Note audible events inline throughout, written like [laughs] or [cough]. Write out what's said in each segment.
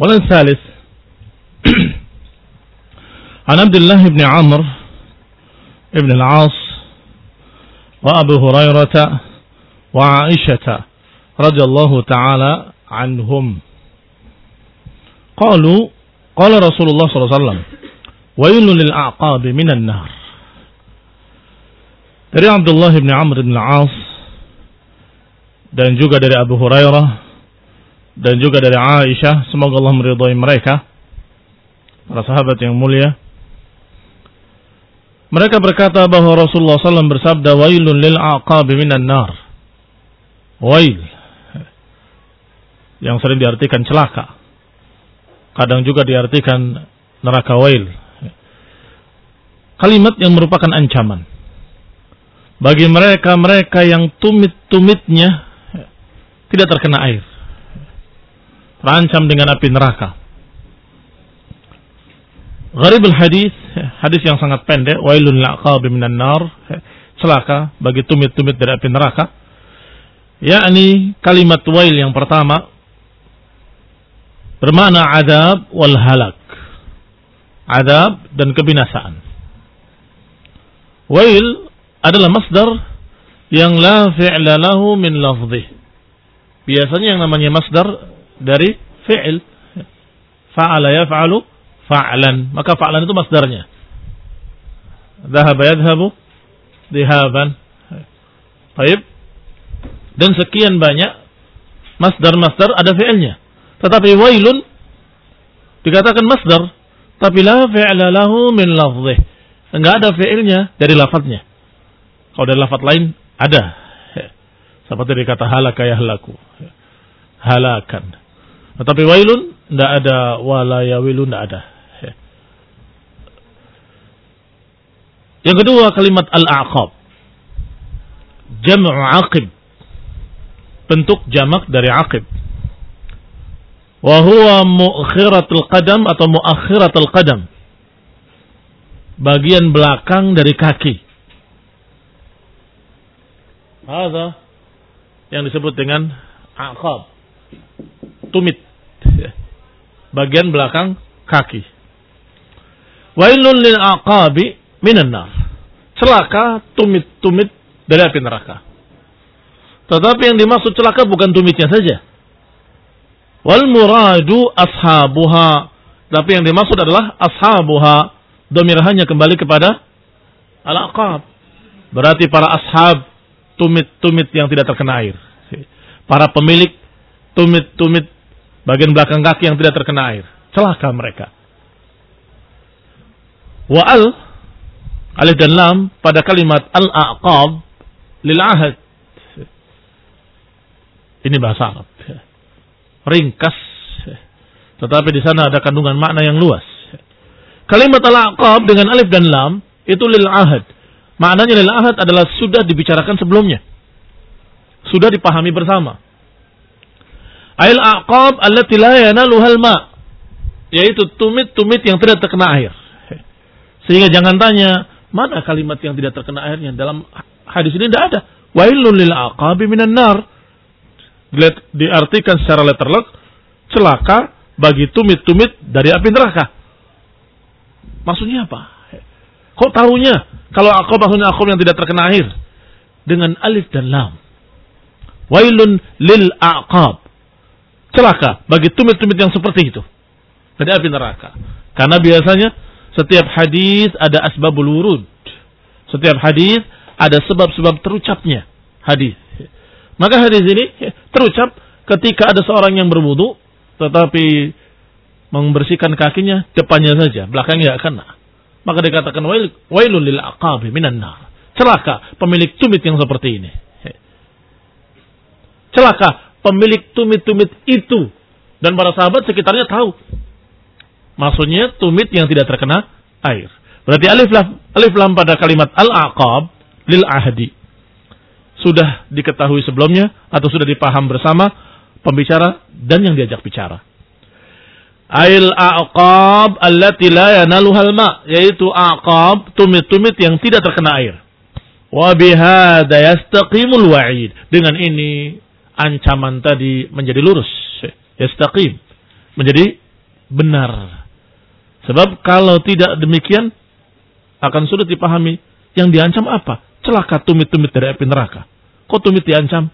والثالث [clears throat] عن عبد الله بن عمرو بن العاص وأبو هريرة وعائشة رضي الله تعالى عنهم. قالوا قال رسول الله صلى الله عليه وسلم ويل للأعقاب من النار. Dari Abdullah bin Amr bin Al-As dan juga dari Abu Hurairah dan juga dari Aisyah semoga Allah meridhai mereka. Para sahabat yang mulia. Mereka berkata bahwa Rasulullah SAW bersabda wailun lil aqabi minan nar. Wail. Yang sering diartikan celaka. Kadang juga diartikan neraka wail. Kalimat yang merupakan ancaman. Bagi mereka-mereka yang tumit-tumitnya tidak terkena air. Terancam dengan api neraka. Gharibul hadis, hadis yang sangat pendek, wailun laqab minan nar, celaka bagi tumit-tumit dari api neraka. Yakni kalimat wail yang pertama bermakna adab wal halak. Adab dan kebinasaan. Wail adalah masdar yang la fi'la lahu min lafzih. Biasanya yang namanya masdar dari fi'il. Fa'ala yaf'alu fa'lan. Maka fa'lan itu masdarnya. Dhahaba yadhabu dihaban. Baik. Dan sekian banyak masdar-masdar ada fi'ilnya. Tetapi wailun dikatakan masdar tapi la fi'la lahu min lafzih. Enggak ada fi'ilnya dari lafadznya. Kalau dari lafat lain ada. Seperti dikata halaka yahlaku. Halakan. Tetapi wailun tidak ada wala yawilun tidak ada. Yang kedua kalimat al-aqab. Jam'u aqib. Bentuk jamak dari aqib. Wahuwa mu'khiratul qadam atau mu'akhiratul qadam. Bagian belakang dari kaki. Ada yang disebut dengan aqab. Tumit. Bagian belakang kaki. Wailun lil aqabi minan nar. Celaka tumit-tumit dari api neraka. Tetapi yang dimaksud celaka bukan tumitnya saja. Wal muradu ashabuha. Tapi yang dimaksud adalah ashabuha. Domir hanya kembali kepada al-aqab. Berarti para ashab tumit-tumit yang tidak terkena air. Para pemilik tumit-tumit bagian belakang kaki yang tidak terkena air. Celaka mereka. Wa al alif dan lam pada kalimat al-aqab lil ahad. Ini bahasa Arab. Ringkas. Tetapi di sana ada kandungan makna yang luas. Kalimat al-aqab dengan alif dan lam itu lil ahad Maknanya lil ahad adalah sudah dibicarakan sebelumnya. Sudah dipahami bersama. Ail aqab allati la yanaluhal ma. Yaitu tumit-tumit yang tidak terkena air. Sehingga jangan tanya, mana kalimat yang tidak terkena airnya? Dalam hadis ini tidak ada. Wailun lil aqabi minan nar. Diartikan secara letterlock, celaka bagi tumit-tumit dari api neraka. Maksudnya apa? Kok tahunya kalau aku maksudnya aku yang tidak terkena air dengan alif dan lam. Wailun lil aqab. Celaka bagi tumit-tumit yang seperti itu. Dari api neraka. Karena biasanya setiap hadis ada asbabul wurud. Setiap hadis ada sebab-sebab terucapnya hadis. Maka hadis ini terucap ketika ada seorang yang berwudu tetapi membersihkan kakinya depannya saja, belakangnya tidak kena. Maka dikatakan wail, wailul lil aqabi minan nar. Celaka pemilik tumit yang seperti ini. Celaka pemilik tumit-tumit itu. Dan para sahabat sekitarnya tahu. Maksudnya tumit yang tidak terkena air. Berarti alif lam, alif lam pada kalimat al-aqab lil ahdi. Sudah diketahui sebelumnya atau sudah dipaham bersama pembicara dan yang diajak bicara. Ail aqab allati la yanaluhal ma, yaitu aqab tumit-tumit yang tidak terkena air. Wa bihadza yastaqimul wa'id. Dengan ini ancaman tadi menjadi lurus, yastaqim, menjadi benar. Sebab kalau tidak demikian akan sulit dipahami yang diancam apa? Celaka tumit-tumit dari api neraka. Kok tumit diancam?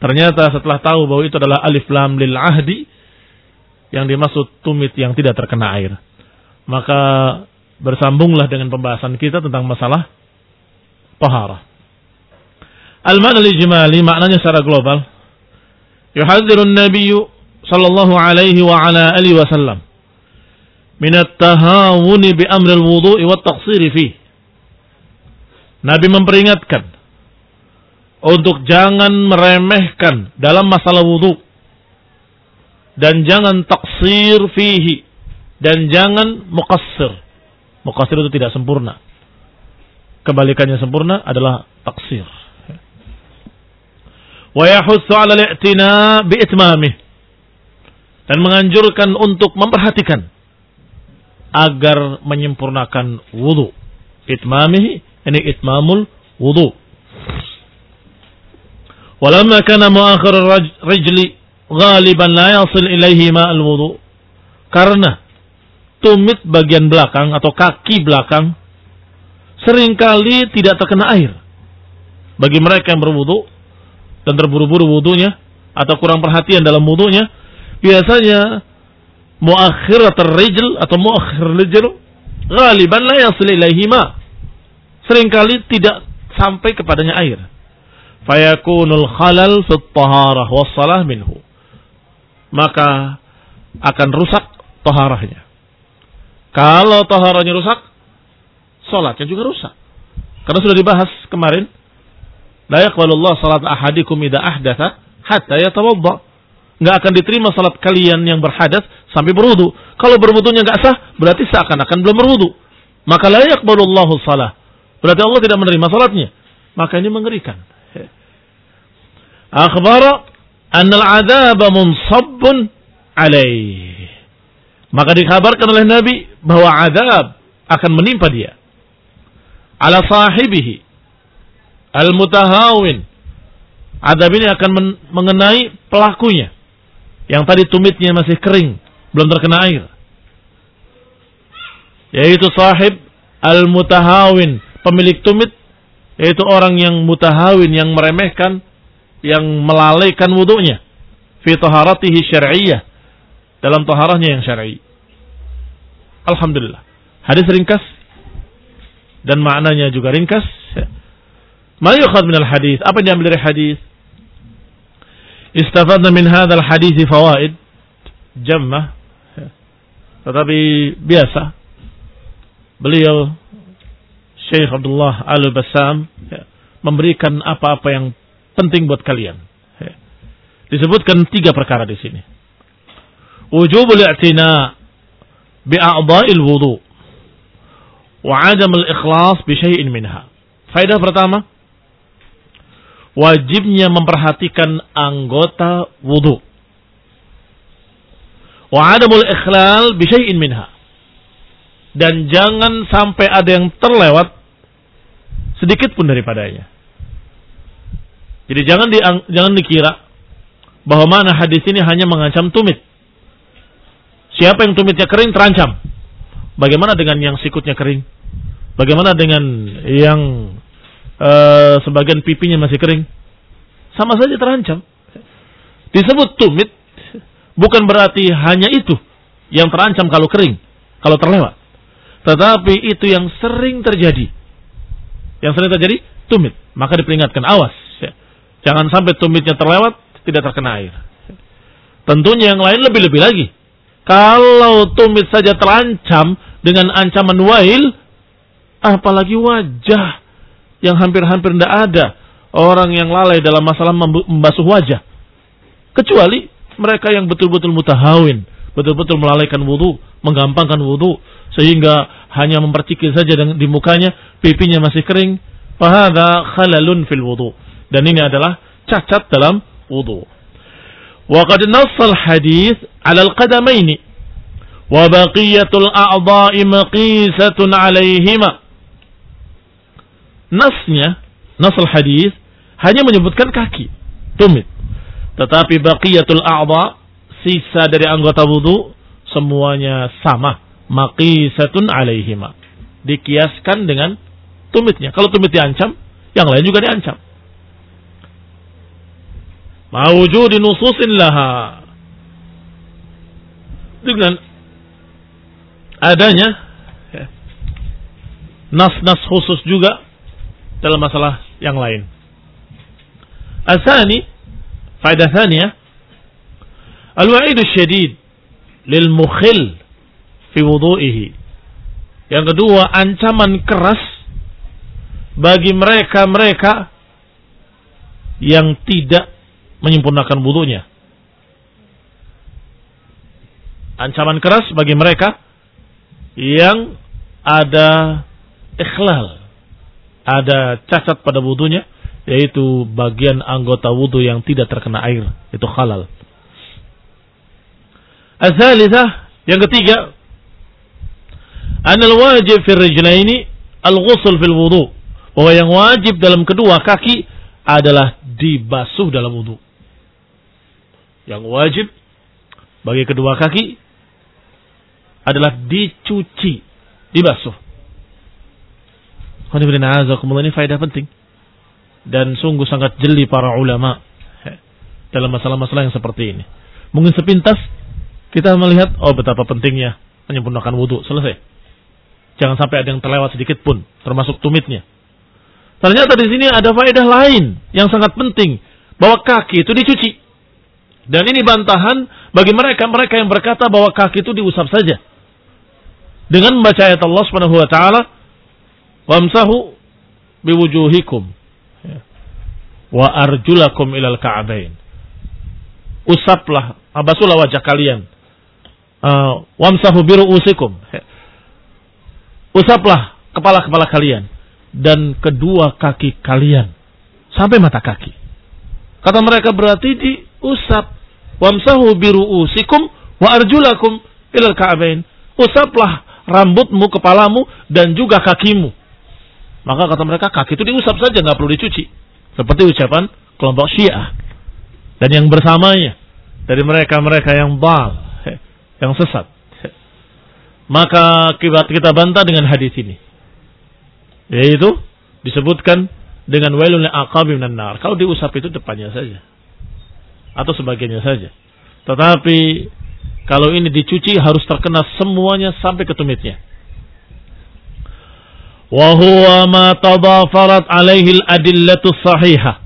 Ternyata setelah tahu bahwa itu adalah alif lam lil ahdi yang dimaksud tumit yang tidak terkena air. Maka bersambunglah dengan pembahasan kita tentang masalah tahara. Al-ma'na ijmali maknanya secara global. Yuhadzirun nabiyyu sallallahu alaihi wa ala alihi wasallam min at-tahawuni bi amri al-wudu'i wat taqsiri fi. Nabi memperingatkan untuk jangan meremehkan dalam masalah wudhu dan jangan taksir fihi dan jangan muqassir. Muqassir itu tidak sempurna. Kebalikannya sempurna adalah taksir. Wa yahussu 'ala al-i'tina bi itmamih. Dan menganjurkan untuk memperhatikan agar menyempurnakan wudu. Itmamih ini itmamul wudu. Walamma kana muakhir rajli ghaliban la yasil ilaihi ma'al wudu. Karena tumit bagian belakang atau kaki belakang sering kali tidak terkena air. Bagi mereka yang berwudu dan terburu-buru wudunya atau kurang perhatian dalam wudunya, biasanya muakhirat rijl atau muakhir rijl galiban la yasil ilaihi ma. Seringkali tidak sampai kepadanya air. Fayakunul khalal fit taharah wassalah minhu. Maka akan rusak taharahnya. Kalau taharahnya rusak, salatnya juga rusak. Karena sudah dibahas kemarin, la yaqbalullah salat ahadikum idza ahdatha hatta yatawadda nggak akan diterima salat kalian yang berhadas sampai berwudu. Kalau berwudunya nggak sah, berarti seakan-akan belum berwudu. Maka layak barullahu salah. Berarti Allah tidak menerima salatnya. Maka ini mengerikan. Akhbar anna al-adab munsabbun alaih. Maka dikabarkan oleh Nabi bahwa adab akan menimpa dia. Ala sahibihi. Al-mutahawin. Adab ini akan mengenai pelakunya yang tadi tumitnya masih kering, belum terkena air. Yaitu sahib al-mutahawin, pemilik tumit, yaitu orang yang mutahawin, yang meremehkan, yang melalaikan wudhunya. Fi taharatihi. Dalam taharahnya yang syar'i. Alhamdulillah. Hadis ringkas dan maknanya juga ringkas. Ma yukhad min al-hadis? Apa yang diambil dari hadis? Istafadna min hadzal hadis fawaid jammah. Tetapi biasa beliau Syekh Abdullah Al-Bassam memberikan apa-apa yang penting buat kalian. Disebutkan tiga perkara di sini. Wujubul i'tina bi a'dha'il wudu wa al-ikhlas bi syai'in minha. Faedah pertama, wajibnya memperhatikan anggota wudhu. Wa adamul ikhlal bisyai'in minha. Dan jangan sampai ada yang terlewat sedikit pun daripadanya. Jadi jangan di, jangan dikira bahwa mana hadis ini hanya mengancam tumit. Siapa yang tumitnya kering terancam. Bagaimana dengan yang sikutnya kering? Bagaimana dengan yang Eh, sebagian pipinya masih kering, sama saja terancam. Disebut tumit bukan berarti hanya itu yang terancam kalau kering, kalau terlewat. Tetapi itu yang sering terjadi. Yang sering terjadi tumit, maka diperingatkan awas. Jangan sampai tumitnya terlewat tidak terkena air. Tentunya yang lain lebih-lebih lagi. Kalau tumit saja terancam dengan ancaman wail, apalagi wajah yang hampir-hampir tidak ada orang yang lalai dalam masalah membasuh wajah. Kecuali mereka yang betul-betul mutahawin, betul-betul melalaikan wudhu, menggampangkan wudhu, sehingga hanya mempercikir saja di mukanya, pipinya masih kering. Fahada khalalun fil wudhu. Dan ini adalah cacat dalam wudhu. وقد نص الحديث على القدمين وبقية الأعضاء مقيسة عليهما nasnya, nasal hadis hanya menyebutkan kaki, tumit. Tetapi baqiyatul a'dha, sisa dari anggota wudu semuanya sama. Maqisatun alaihima. Dikiaskan dengan tumitnya. Kalau tumit diancam, yang lain juga diancam. Mawujudi nususin laha. Dengan adanya ya, nas-nas khusus juga dalam masalah yang lain. Asani, faedah thaniya, al-wa'idu syadid lil mukhil fi wudu'ihi. Yang kedua, ancaman keras bagi mereka-mereka yang tidak menyempurnakan wudhunya. Ancaman keras bagi mereka yang ada ikhlal, ada cacat pada wudhunya, yaitu bagian anggota wudhu yang tidak terkena air, itu halal. Azalithah, yang ketiga, anal wajib fil rijlaini al-ghusl fil wudhu. Bahwa yang wajib dalam kedua kaki adalah dibasuh dalam wudhu. Yang wajib bagi kedua kaki adalah dicuci, dibasuh. Ini faedah penting. Dan sungguh sangat jeli para ulama dalam masalah-masalah yang seperti ini. Mungkin sepintas kita melihat, oh betapa pentingnya menyempurnakan wudhu. Selesai. Jangan sampai ada yang terlewat sedikit pun, termasuk tumitnya. Ternyata di sini ada faedah lain yang sangat penting. Bahwa kaki itu dicuci. Dan ini bantahan bagi mereka mereka yang berkata bahwa kaki itu diusap saja dengan membaca ayat Allah Subhanahu wa taala wamsahu biwujuhikum. Ya. wa arjulakum ilal ka'bain. Usaplah abasulah wajah kalian. Uh, wamsahu biruusikum. Ya. usaplah kepala-kepala kalian dan kedua kaki kalian sampai mata kaki. Kata mereka berarti diusap. Wamsahu biruusikum wa arjulakum ilal ka'bain. Usaplah rambutmu, kepalamu, dan juga kakimu. Maka kata mereka kaki itu diusap saja, nggak perlu dicuci. Seperti ucapan kelompok Syiah dan yang bersamanya dari mereka-mereka yang bal, yang sesat. Maka kita bantah dengan hadis ini. Yaitu disebutkan dengan wailun aqabi minan nar. Kalau diusap itu depannya saja. Atau sebagiannya saja. Tetapi kalau ini dicuci harus terkena semuanya sampai ke tumitnya. Wa huwa ma tadafarat alaihi al-adillatu sahihah.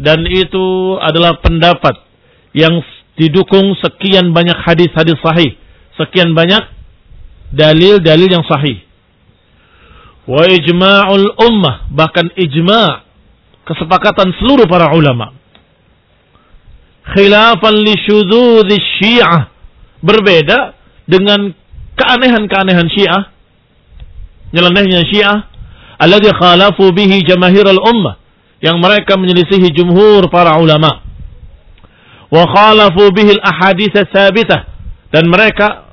Dan itu adalah pendapat yang didukung sekian banyak hadis-hadis sahih, sekian banyak dalil-dalil yang sahih. Wa ijma'ul ummah, bahkan ijma' kesepakatan seluruh para ulama. Khilafan li syududhi syiah berbeda dengan keanehan-keanehan Syiah, nyelenehnya Syiah, alladzi khalafu bihi jamaahir al-ummah, yang mereka menyelisihi jumhur para ulama. Wa khalafu bihi al-ahadits tsabitah dan mereka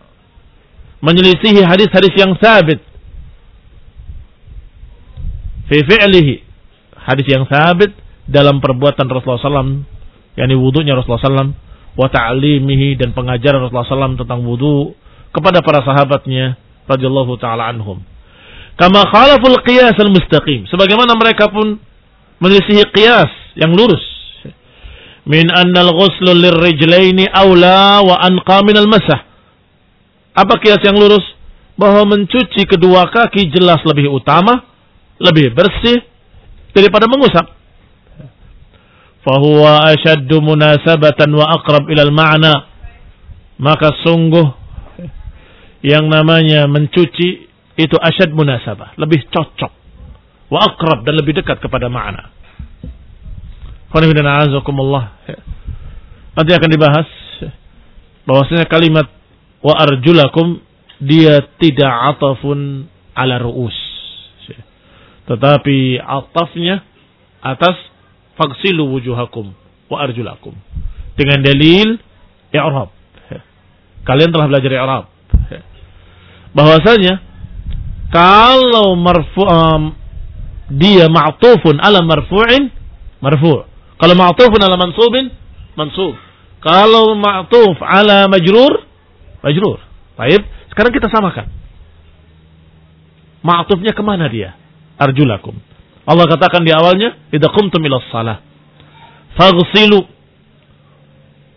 menyelisihi hadis-hadis yang sabit fi fi'lihi hadis yang sabit dalam perbuatan Rasulullah SAW yakni wudhunya Rasulullah SAW wa ta'limihi dan pengajaran Rasulullah SAW tentang wudu kepada para sahabatnya radhiyallahu taala anhum. Kama khalaful qiyas al-mustaqim. Sebagaimana mereka pun menyisihi qiyas yang lurus. Min annal ghuslu lirrijlaini aula wa anqa min al-masah. Apa qiyas yang lurus? Bahwa mencuci kedua kaki jelas lebih utama, lebih bersih daripada mengusap fahuwa ashaddu munasabatan wa aqrab ilal ma'na maka sungguh yang namanya mencuci itu asyad munasabah lebih cocok wa aqrab dan lebih dekat kepada makna nanti akan dibahas bahwasanya kalimat wa arjulakum dia tidak atafun ala ru'us tetapi atafnya atas fagsilu wujuhakum wa arjulakum. Dengan dalil i'rab. Kalian telah belajar i'rab. Bahwasanya kalau marfu um, dia ma'tufun ala marfu'in marfu'. Kalau ma'tufun ala mansubin mansub. Kalau ma'tuf ala majrur majrur. Baik, sekarang kita samakan. Ma'atufnya ke mana dia? Arjulakum. Allah katakan di awalnya, Idza qumtum ila salah. Faghsilu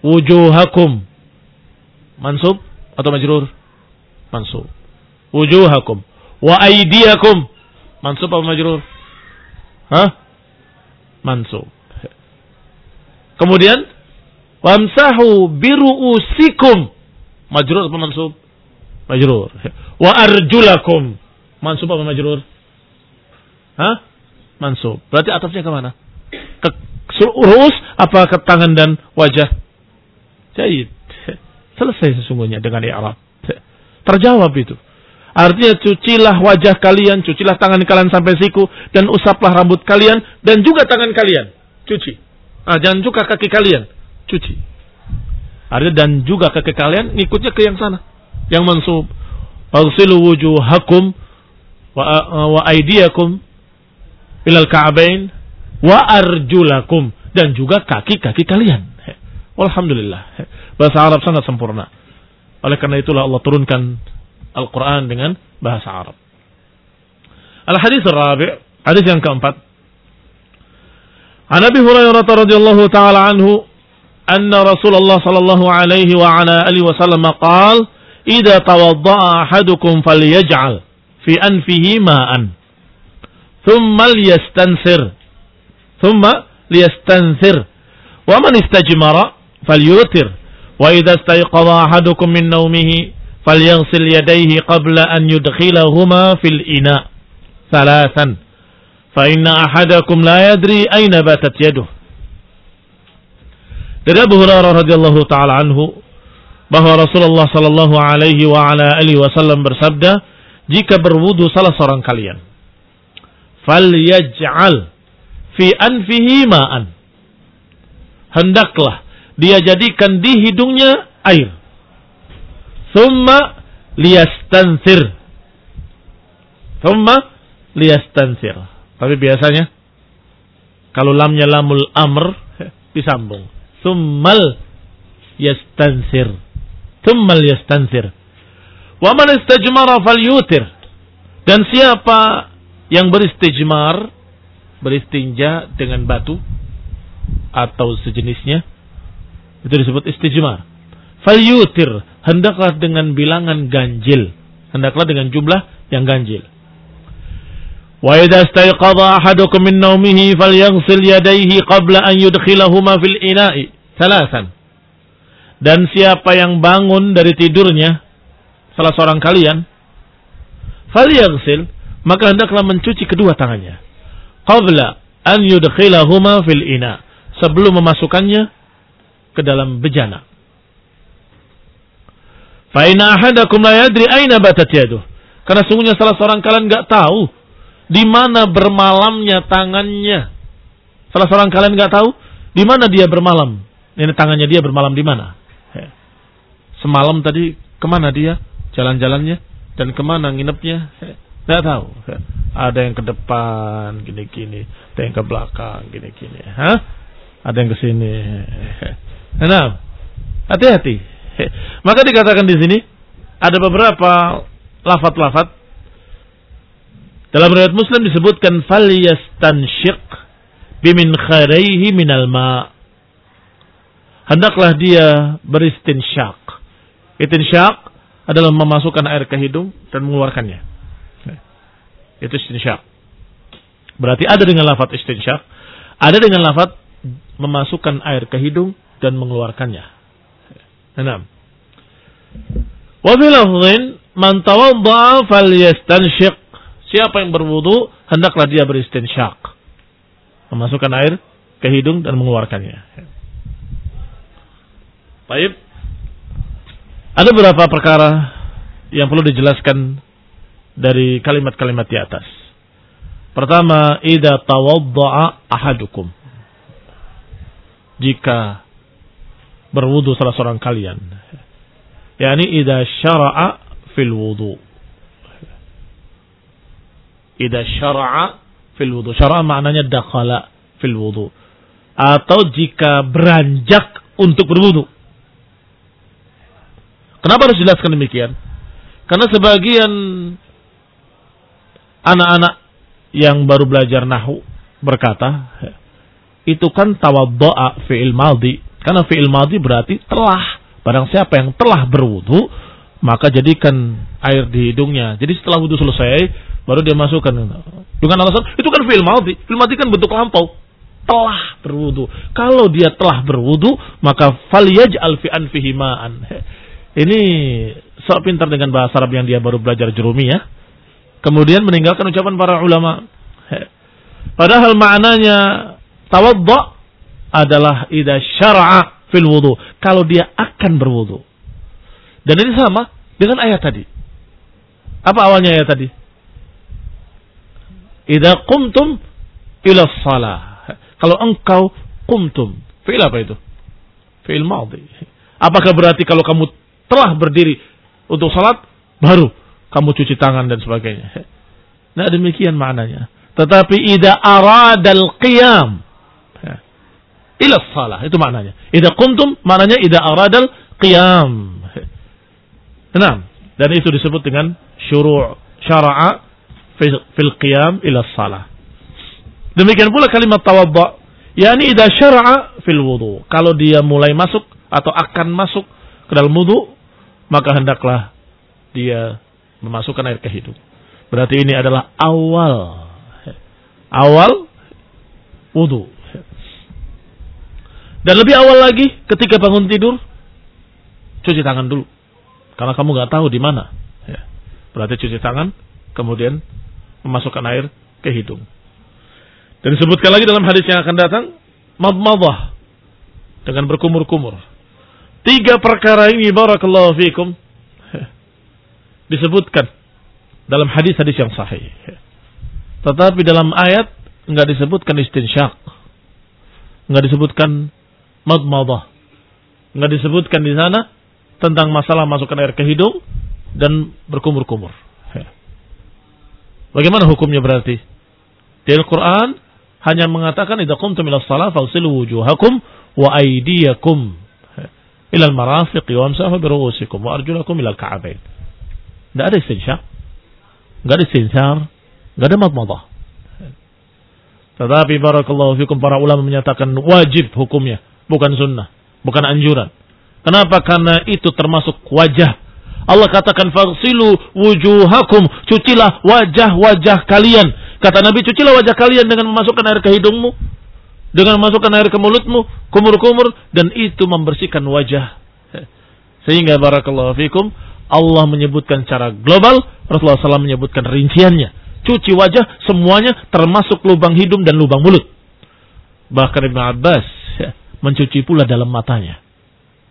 wujuhakum. Mansub atau majrur? Mansub. Wujuhakum. Wa aydiyakum. Mansub atau majrur? Hah? Mansub. Kemudian wamsahu biru'usikum. Majrur atau mansub? Majrur. Wa arjulakum. Mansub apa majrur? Hah? Mansub. Berarti atapnya ke mana? Ke ru'us apa ke tangan dan wajah? Jahit. Selesai sesungguhnya dengan i'rab. Terjawab itu. Artinya cucilah wajah kalian, cucilah tangan kalian sampai siku dan usaplah rambut kalian dan juga tangan kalian. Cuci. Ah, jangan juga kaki kalian. Cuci. Artinya dan juga kaki kalian ngikutnya ke yang sana. Yang mansub. Agsilu wujuhakum wa, wa aidiyakum ilal ka'bain wa arjulakum dan juga kaki-kaki kalian. Alhamdulillah. Bahasa Arab sangat sempurna. Oleh karena itulah Allah turunkan Al-Quran dengan bahasa Arab. Al-Hadis Rabi, hadis yang keempat. An Abi Hurairah radhiyallahu taala anhu anna Rasulullah sallallahu alaihi wa ala alihi wasallam qaal idza tawaddaa ahadukum falyaj'al fi anfihi ma'an thumma liyastansir thumma liyastansir wa man istajmara falyutir wa idza istayqadha ahadukum min nawmihi falyaghsil yadayhi qabla an yudkhilahuma fil ina salasan fa inna ahadakum la yadri aina batat yaduh dari Abu Hurairah radhiyallahu taala anhu bahwa Rasulullah sallallahu alaihi wa ala alihi wasallam bersabda jika berwudu salah seorang kalian falyaj'al fi anfihi ma'an. Hendaklah dia jadikan di hidungnya air thumma liyastansir thumma liyastansir tapi biasanya kalau lamnya lamul amr [laughs] disambung. Summal yastansir. Summal yastansir. Wa man istajmara falyutir. Dan siapa yang beristijmar, beristinja dengan batu atau sejenisnya, itu disebut istijmar. Falyutir, hendaklah dengan bilangan ganjil, hendaklah dengan jumlah yang ganjil. Wa idza istayqadha ahadukum min nawmihi falyaghsil yadayhi qabla an yudkhilahuma fil ina'i. Salasan. Dan siapa yang bangun dari tidurnya salah seorang kalian falyaghsil maka hendaklah mencuci kedua tangannya qabla an yudkhilahuma fil ina sebelum memasukkannya ke dalam bejana fa inna ahadakum la yadri aina batat yaduh karena sungguhnya salah seorang kalian enggak tahu di mana bermalamnya tangannya. Salah seorang kalian nggak tahu di mana dia bermalam. Ini tangannya dia bermalam di mana? Semalam tadi ke mana dia jalan-jalannya dan ke mana nginepnya? Tidak tahu. Ada yang ke depan gini-gini, ada yang ke belakang gini-gini. Hah? Ada yang ke sini. Nah, hati-hati. [laughs] Maka dikatakan di sini ada beberapa lafat-lafat dalam riwayat Muslim disebutkan falyastansyiq bimin kharaihi minal ma. Hendaklah dia beristinsyak. Istinsyak adalah memasukkan air ke hidung dan mengeluarkannya. Itu istinsyak. Berarti ada dengan lafaz istinsyak, ada dengan lafaz memasukkan air ke hidung dan mengeluarkannya. Enam. Wa fi lafdhin man tawadda'a Siapa yang berwudu, hendaklah dia beristinsyak. Memasukkan air ke hidung dan mengeluarkannya. Baik. Ada beberapa perkara yang perlu dijelaskan dari kalimat-kalimat di atas. Pertama, idza tawadda'a ahadukum. Jika berwudu salah seorang kalian. yakni idza syara'a fil wudu Ida syara'a fil wudu. Syara'a maknanya dakhala fil wudu. Atau jika beranjak untuk berwudu. Kenapa harus jelaskan demikian? Karena sebagian anak-anak yang baru belajar nahu berkata, itu kan tawaddo'a fi'il maldi. Karena fi'il maldi berarti telah. Barang siapa yang telah berwudu, maka jadikan air di hidungnya. Jadi setelah wudu selesai, baru dia masukkan. Dengan alasan, itu kan fi'il maldi. Fi'il maldi kan bentuk lampau. Telah berwudu. Kalau dia telah berwudu, maka falyaj'al fi anfihi ma'an. [laughs] Ini sok pintar dengan bahasa Arab yang dia baru belajar jurumi ya. Kemudian meninggalkan ucapan para ulama. [laughs] Padahal maknanya tawadda adalah idza syara'a fil wudu. Kalau dia akan berwudu. Dan ini sama dengan ayat tadi. Apa awalnya ayat tadi? Idza qumtum ila shalah. Kalau engkau qumtum. Fi'il apa itu? Fi'il madhi. Apakah berarti kalau kamu telah berdiri untuk salat baru kamu cuci tangan dan sebagainya? Nah demikian maknanya. Tetapi ida aradal qiyam ila salah itu maknanya. Ida kuntum maknanya ida aradal qiyam. Nah, dan itu disebut dengan syuru' syara'a fil qiyam ila salah. Demikian pula kalimat tawadda yakni ida syara'a fil wudu. Kalau dia mulai masuk atau akan masuk ke dalam wudu, maka hendaklah dia memasukkan air ke hidung. Berarti ini adalah awal awal wudu. Dan lebih awal lagi ketika bangun tidur cuci tangan dulu. Karena kamu nggak tahu di mana. Ya. Berarti cuci tangan kemudian memasukkan air ke hidung. Dan disebutkan lagi dalam hadis yang akan datang madmadah dengan berkumur-kumur. Tiga perkara ini barakallahu fikum disebutkan dalam hadis-hadis yang sahih. Tetapi dalam ayat nggak disebutkan istinsyak, nggak disebutkan madmadah, nggak disebutkan di sana tentang masalah masukkan air ke hidung dan berkumur-kumur. Bagaimana hukumnya berarti? Di Al-Quran hanya mengatakan idza qumtum ila shalah fagsilu wujuhakum wa aydiyakum ila al-marafiq wamsahu bi ru'usikum wa arjulakum ila al-ka'bayn. Tidak ada istinsyak, nggak ada istinsar, Gak ada madmadah. Tetapi barakallahu fikum para ulama menyatakan wajib hukumnya, bukan sunnah, bukan anjuran. Kenapa? Karena itu termasuk wajah. Allah katakan fagsilu wujuhakum, cucilah wajah-wajah kalian. Kata Nabi, cucilah wajah kalian dengan memasukkan air ke hidungmu, dengan memasukkan air ke mulutmu, kumur-kumur dan itu membersihkan wajah. Sehingga barakallahu fikum Allah menyebutkan secara global, Rasulullah SAW menyebutkan rinciannya cuci wajah semuanya termasuk lubang hidung dan lubang mulut. Bahkan Ibn Abbas mencuci pula dalam matanya.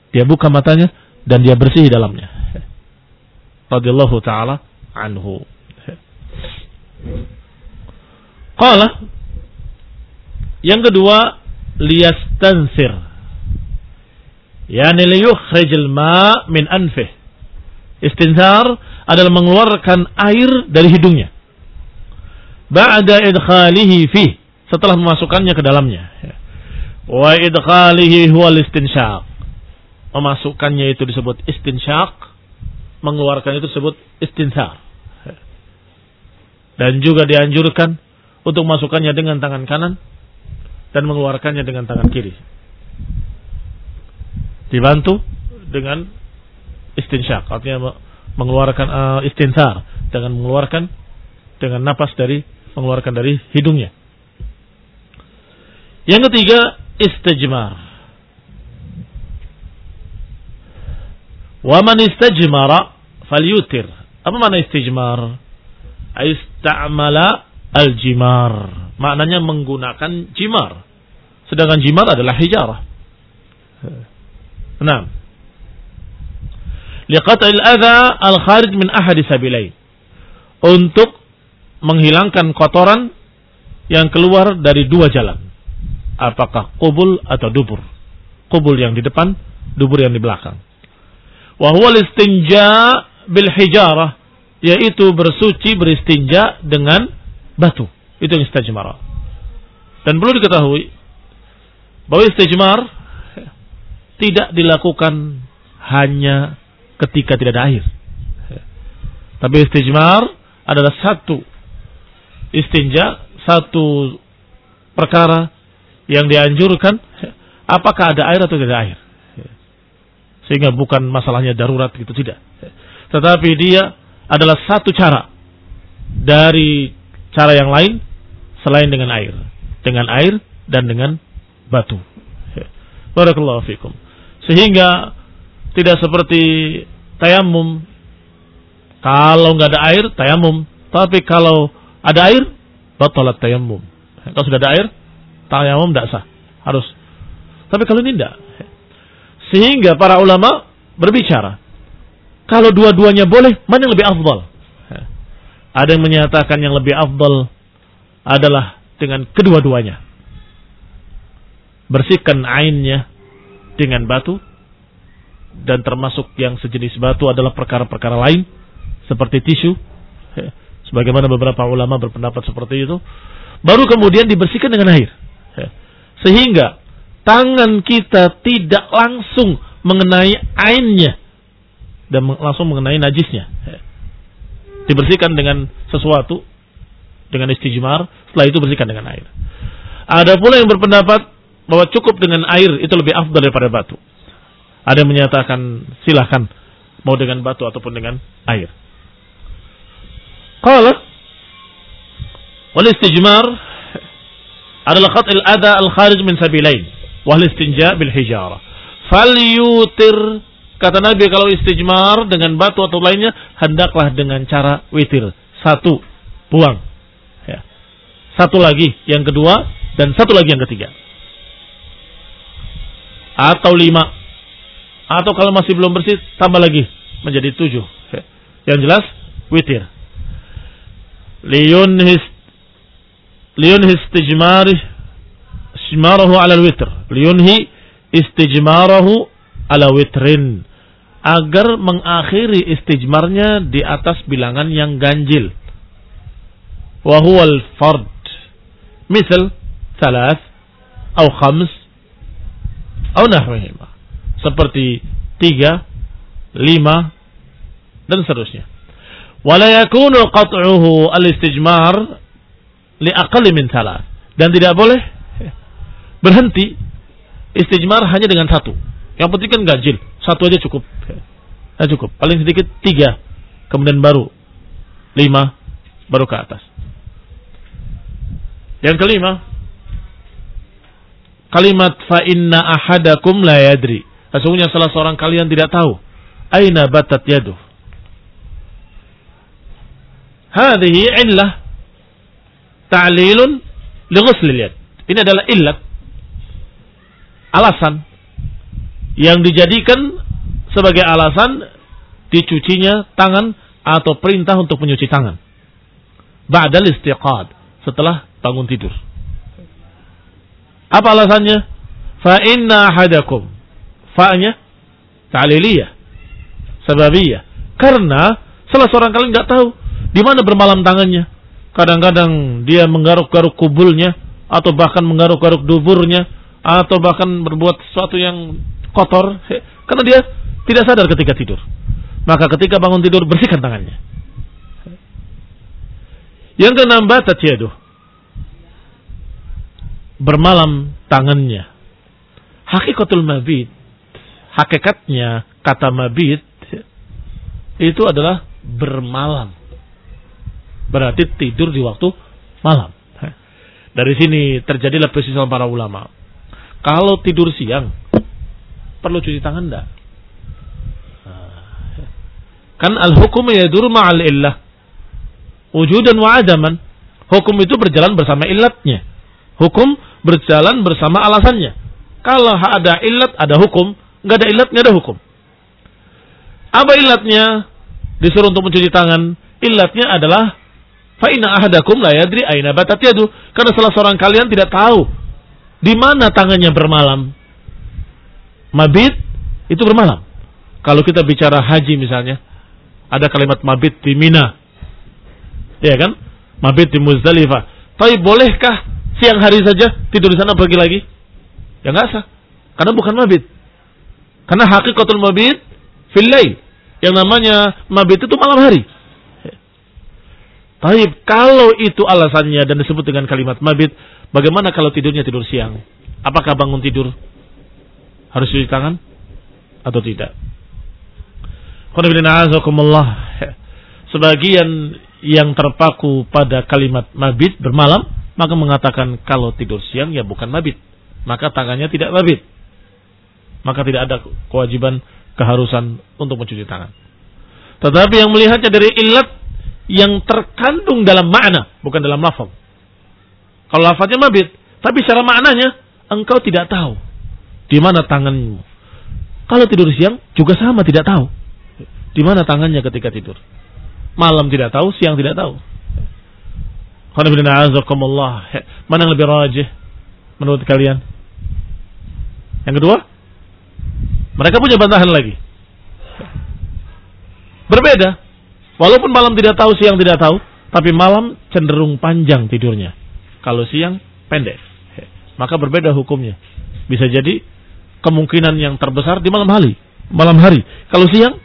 Dia buka matanya dan dia bersih dalamnya. Radiyallahu taala anhu. Qala yang kedua liyastansir. Yani liyukhrij ma min anfih. Istinsar adalah mengeluarkan air dari hidungnya ba'da idkhalihi fi setelah memasukkannya ke dalamnya wa idkhalihi huwa istinsyaq memasukkannya itu disebut istinsyaq mengeluarkan itu disebut istinsar. Dan juga dianjurkan untuk masukkannya dengan tangan kanan dan mengeluarkannya dengan tangan kiri. Dibantu dengan istinsyaq artinya mengeluarkan uh, istinsar dengan mengeluarkan dengan napas dari mengeluarkan dari hidungnya. Yang ketiga, istijmar. Wa man istajmara falyutir. Apa makna istijmar? Istamala al-jimar. Maknanya menggunakan jimar. Sedangkan jimar adalah hijarah. Nah. Liqat'il adha al-kharij min ahadi sabilain. Untuk menghilangkan kotoran yang keluar dari dua jalan. Apakah kubul atau dubur. Kubul yang di depan, dubur yang di belakang. Wahwal istinja bil hijarah. Yaitu bersuci beristinja dengan batu. Itu yang istajmar. Dan perlu diketahui bahwa istijmar tidak dilakukan hanya ketika tidak ada air. Tapi istijmar adalah satu istinja, satu perkara yang dianjurkan apakah ada air atau tidak ada air. Sehingga bukan masalahnya darurat gitu tidak. Tetapi dia adalah satu cara dari cara yang lain selain dengan air. Dengan air dan dengan batu. Barakallahu fikum. Sehingga tidak seperti tayamum. Kalau nggak ada air, tayamum. Tapi kalau ada air, batalat tayamum. Kalau sudah ada air, tayamum tidak sah. Harus. Tapi kalau ini tidak. Sehingga para ulama berbicara. Kalau dua-duanya boleh, mana yang lebih afdal? Ada yang menyatakan yang lebih afdal adalah dengan kedua-duanya. Bersihkan ainnya dengan batu dan termasuk yang sejenis batu adalah perkara-perkara lain seperti tisu sebagaimana beberapa ulama berpendapat seperti itu baru kemudian dibersihkan dengan air sehingga tangan kita tidak langsung mengenai ainnya dan langsung mengenai najisnya. Dibersihkan dengan sesuatu dengan istijmar, setelah itu bersihkan dengan air. Ada pula yang berpendapat bahwa cukup dengan air itu lebih afdal daripada batu. Ada yang menyatakan silahkan mau dengan batu ataupun dengan air. Qala wal istijmar adalah khat'il ada al-kharij min sabilain wal istinja bil hijara. Falyutir kata Nabi kalau istijmar dengan batu atau lainnya hendaklah dengan cara witir. Satu, buang. Ya. Satu lagi, yang kedua dan satu lagi yang ketiga. Atau lima. Atau kalau masih belum bersih tambah lagi menjadi tujuh. Ya. Yang jelas witir. Liyun his liyun histijmarih istijmarahu ala witr liyunhi istijmarahu ala witrin agar mengakhiri istijmarnya di atas bilangan yang ganjil. Wa huwa al-fard misal thalath atau khams atau nahwihima. Seperti tiga lima dan seterusnya. Wala yakunu qat'uhu al-istijmar li aqall min dan tidak boleh berhenti istijmar hanya dengan satu. Yang penting kan ganjil, satu aja cukup. Nah, cukup. Paling sedikit tiga, kemudian baru lima, baru ke atas. Yang kelima, kalimat fa inna ahadakum la yadri. Sesungguhnya salah seorang kalian tidak tahu aina batat yaduh. Hadhihi illah ta'lilun li ghusl yad. Ini adalah illat alasan yang dijadikan sebagai alasan dicucinya tangan atau perintah untuk mencuci tangan. Ba'dal istiqad, setelah bangun tidur. Apa alasannya? Fa inna hadakum. Fa'nya ta'liliyah. Sababiyah. Karena salah seorang kalian nggak tahu di mana bermalam tangannya. Kadang-kadang dia menggaruk-garuk kubulnya atau bahkan menggaruk-garuk duburnya atau bahkan berbuat sesuatu yang kotor karena dia tidak sadar ketika tidur. Maka ketika bangun tidur bersihkan tangannya. Yang keenam batat yaduh. Bermalam tangannya. Hakikatul mabit. Hakikatnya kata mabit itu adalah bermalam. Berarti tidur di waktu malam. Dari sini terjadilah persisahan para ulama. Kalau tidur siang, perlu cuci tangan enggak? Kan al-hukum yadur ma'al illah. Wujudan wa adaman. Hukum itu berjalan bersama illatnya. Hukum berjalan bersama alasannya. Kalau ada illat, ada hukum. Nggak ada illat, nggak ada hukum. Apa illatnya? Disuruh untuk mencuci tangan. Illatnya adalah Fa'ina ahadakum la yadri aina batat yadu. Karena salah seorang kalian tidak tahu di mana tangannya bermalam? Mabit itu bermalam. Kalau kita bicara haji misalnya, ada kalimat mabit di Mina. Ya kan? Mabit di Muzdalifah. Tapi bolehkah siang hari saja tidur di sana pergi lagi? Ya nggak sah. Karena bukan mabit. Karena hakikatul mabit fil Yang namanya mabit itu malam hari. Taib, kalau itu alasannya dan disebut dengan kalimat mabit, bagaimana kalau tidurnya tidur siang? Apakah bangun tidur harus cuci tangan atau tidak? Sebagian yang terpaku pada kalimat mabit bermalam, maka mengatakan kalau tidur siang ya bukan mabit. Maka tangannya tidak mabit. Maka tidak ada kewajiban keharusan untuk mencuci tangan. Tetapi yang melihatnya dari ilat yang terkandung dalam makna, bukan dalam lafaz. Kalau lafaznya mabit, tapi secara maknanya engkau tidak tahu di mana tanganmu. Kalau tidur siang juga sama tidak tahu di mana tangannya ketika tidur. Malam tidak tahu, siang tidak tahu. Mana yang lebih rajih menurut kalian? Yang kedua, mereka punya bantahan lagi. Berbeda. Walaupun malam tidak tahu, siang tidak tahu, tapi malam cenderung panjang tidurnya. Kalau siang pendek. Maka berbeda hukumnya. Bisa jadi kemungkinan yang terbesar di malam hari. Malam hari. Kalau siang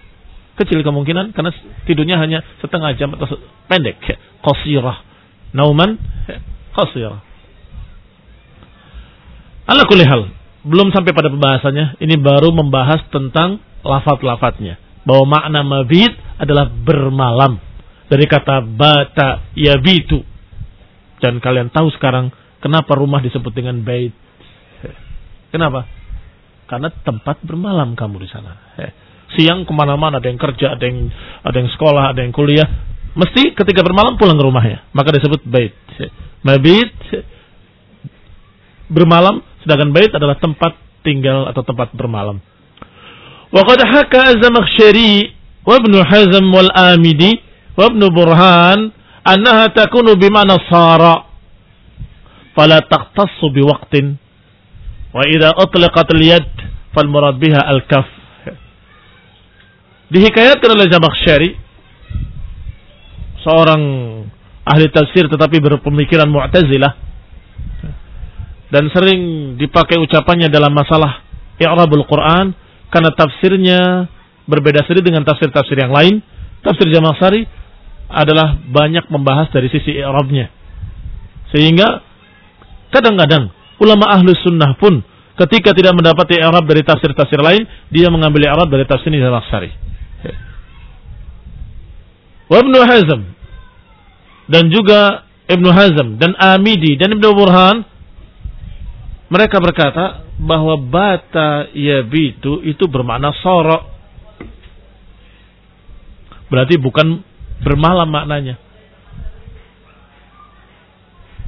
kecil kemungkinan karena tidurnya hanya setengah jam atau pendek. Qasirah. Nauman qasirah. Ala kulli belum sampai pada pembahasannya, ini baru membahas tentang lafat-lafatnya. Bahwa makna mabit adalah bermalam. Dari kata bata yabitu. Dan kalian tahu sekarang kenapa rumah disebut dengan bait. Kenapa? Karena tempat bermalam kamu di sana siang ke mana-mana, ada yang kerja, ada yang ada yang sekolah, ada yang kuliah. Mesti ketika bermalam pulang ke rumahnya. Maka disebut bait. Mabit bermalam, sedangkan bait adalah tempat tinggal atau tempat bermalam. Wa qad haka Az-Zamakhsyari wa Ibnu Hazm wal Amidi wa Ibnu Burhan annaha takunu bima'na sara. Fala taqtassu biwaqtin wa idza utlaqat al-yad fal murad biha seorang ahli tafsir tetapi berpemikiran Mu'tazilah dan sering dipakai ucapannya dalam masalah i'rabul Quran karena tafsirnya berbeda sedikit dengan tafsir-tafsir yang lain. Tafsir Zamakhsyari adalah banyak membahas dari sisi i'rabnya. Sehingga kadang-kadang ulama ahlu sunnah pun ketika tidak mendapat i'rab dari tafsir-tafsir lain, dia mengambil i'rab dari tafsir Zamakhsyari. Wa Ibnu Hazm dan juga Ibnu Hazm dan Amidi dan Ibnu Burhan mereka berkata bahwa bata yabitu itu bermakna sorok. Berarti bukan bermalam maknanya.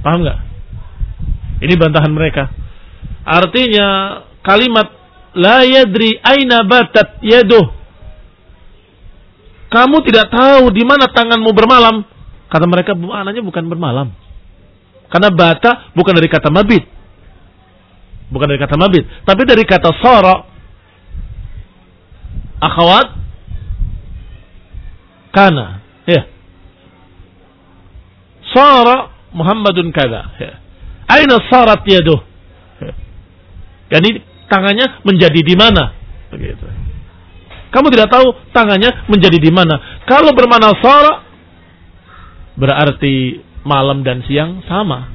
Paham nggak? Ini bantahan mereka. Artinya kalimat la yadri aina batat yaduh kamu tidak tahu di mana tanganmu bermalam. Kata mereka maknanya bukan bermalam. Karena bata bukan dari kata mabit. Bukan dari kata mabit. Tapi dari kata soro. Akhwat. Kana. Ya. Soro Muhammadun kada. Ya. Aina sarat yaduh. Ya. Jadi tangannya menjadi di mana? Begitu. Kamu tidak tahu tangannya menjadi di mana. Kalau bermana sara berarti malam dan siang sama.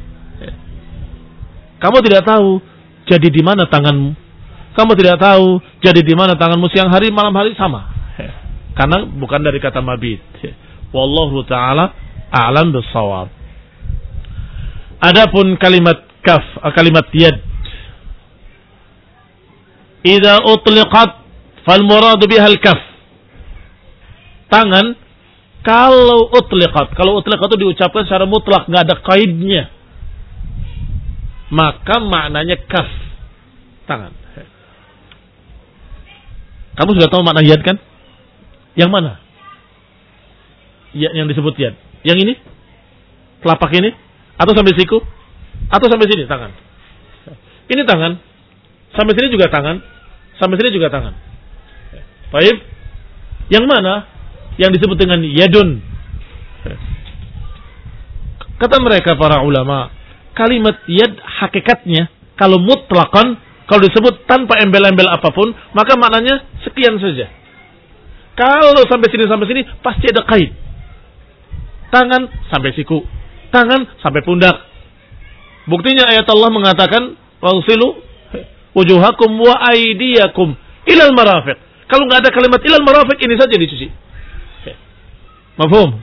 Kamu tidak tahu jadi di mana tanganmu. Kamu tidak tahu jadi di mana tanganmu siang hari malam hari sama. Karena bukan dari kata mabit. Wallahu taala a'lam bissawab. Adapun kalimat kaf, kalimat yad. Idza utliqat Fal muradu bihal kaf. Tangan kalau utliqat, kalau utliqat itu diucapkan secara mutlak, nggak ada kaidnya. Maka maknanya kaf. Tangan. Kamu sudah tahu makna yad kan? Yang mana? Ya, yang disebut yad. Yang ini? Telapak ini? Atau sampai siku? Atau sampai sini tangan? Ini tangan. Sampai sini juga tangan. Sampai sini juga tangan. Baik. Yang mana? Yang disebut dengan yadun. Kata mereka para ulama, kalimat yad hakikatnya kalau mutlakan, kalau disebut tanpa embel-embel apa pun, maka maknanya sekian saja. Kalau sampai sini sampai sini pasti ada kait. Tangan sampai siku. Tangan sampai pundak. Buktinya ayat Allah mengatakan, Wausilu wujuhakum wa aidiyakum ilal marafiq. Kalau nggak ada kalimat ilal marafiq ini saja dicuci. Mafhum?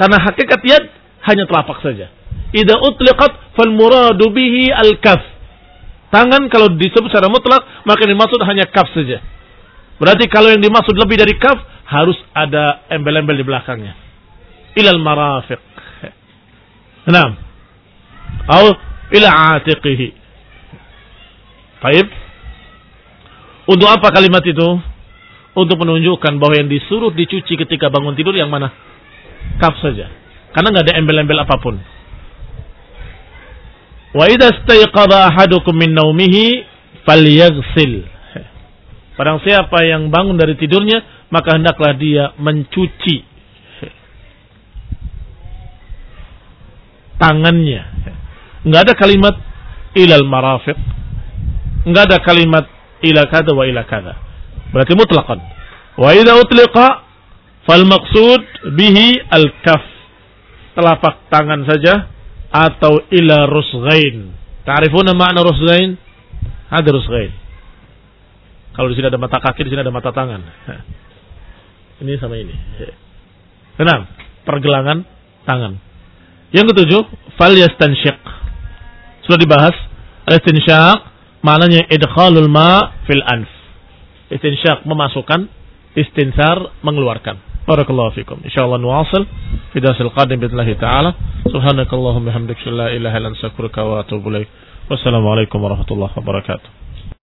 Karena hakikat yad hanya telapak saja. Ida utliqat fal muradu bihi al kaf. Tangan kalau disebut secara mutlak maka dimaksud hanya kaf saja. Berarti kalau yang dimaksud lebih dari kaf harus ada embel-embel di belakangnya. Ilal marafiq. Enam. Atau ila atiqihi. Baik. Untuk apa kalimat itu? Untuk menunjukkan bahwa yang disuruh dicuci ketika bangun tidur yang mana? Kaf saja. Karena nggak ada embel-embel apa pun. Wa idza stayqadha ahadukum min naumihi falyaghsil. Barang siapa yang bangun dari tidurnya, maka hendaklah dia mencuci tangannya. Enggak ada kalimat ilal marafiq. Enggak ada kalimat ila kada wa ila kada. Berarti mutlaqan. Wa idza utliqa fal maqsud bihi al kaf. Telapak tangan saja atau ila rusghain. Ta'rifuna makna rusghain? Ada rusghain. Kalau di sini ada mata kaki, di sini ada mata tangan. Ini sama ini. Enam, pergelangan tangan. Yang ketujuh, fal yastansyiq. Sudah dibahas. Al-istinsyak maknanya idkhalul ma fil anf. Istinsyak memasukkan, istinsar mengeluarkan. Barakallahu fikum. Insyaallah nuwasil fi darsil qadim billahi taala. Subhanakallahumma hamdaka la ilaha illa anta wa atubu ilaik. Wassalamualaikum warahmatullahi wabarakatuh.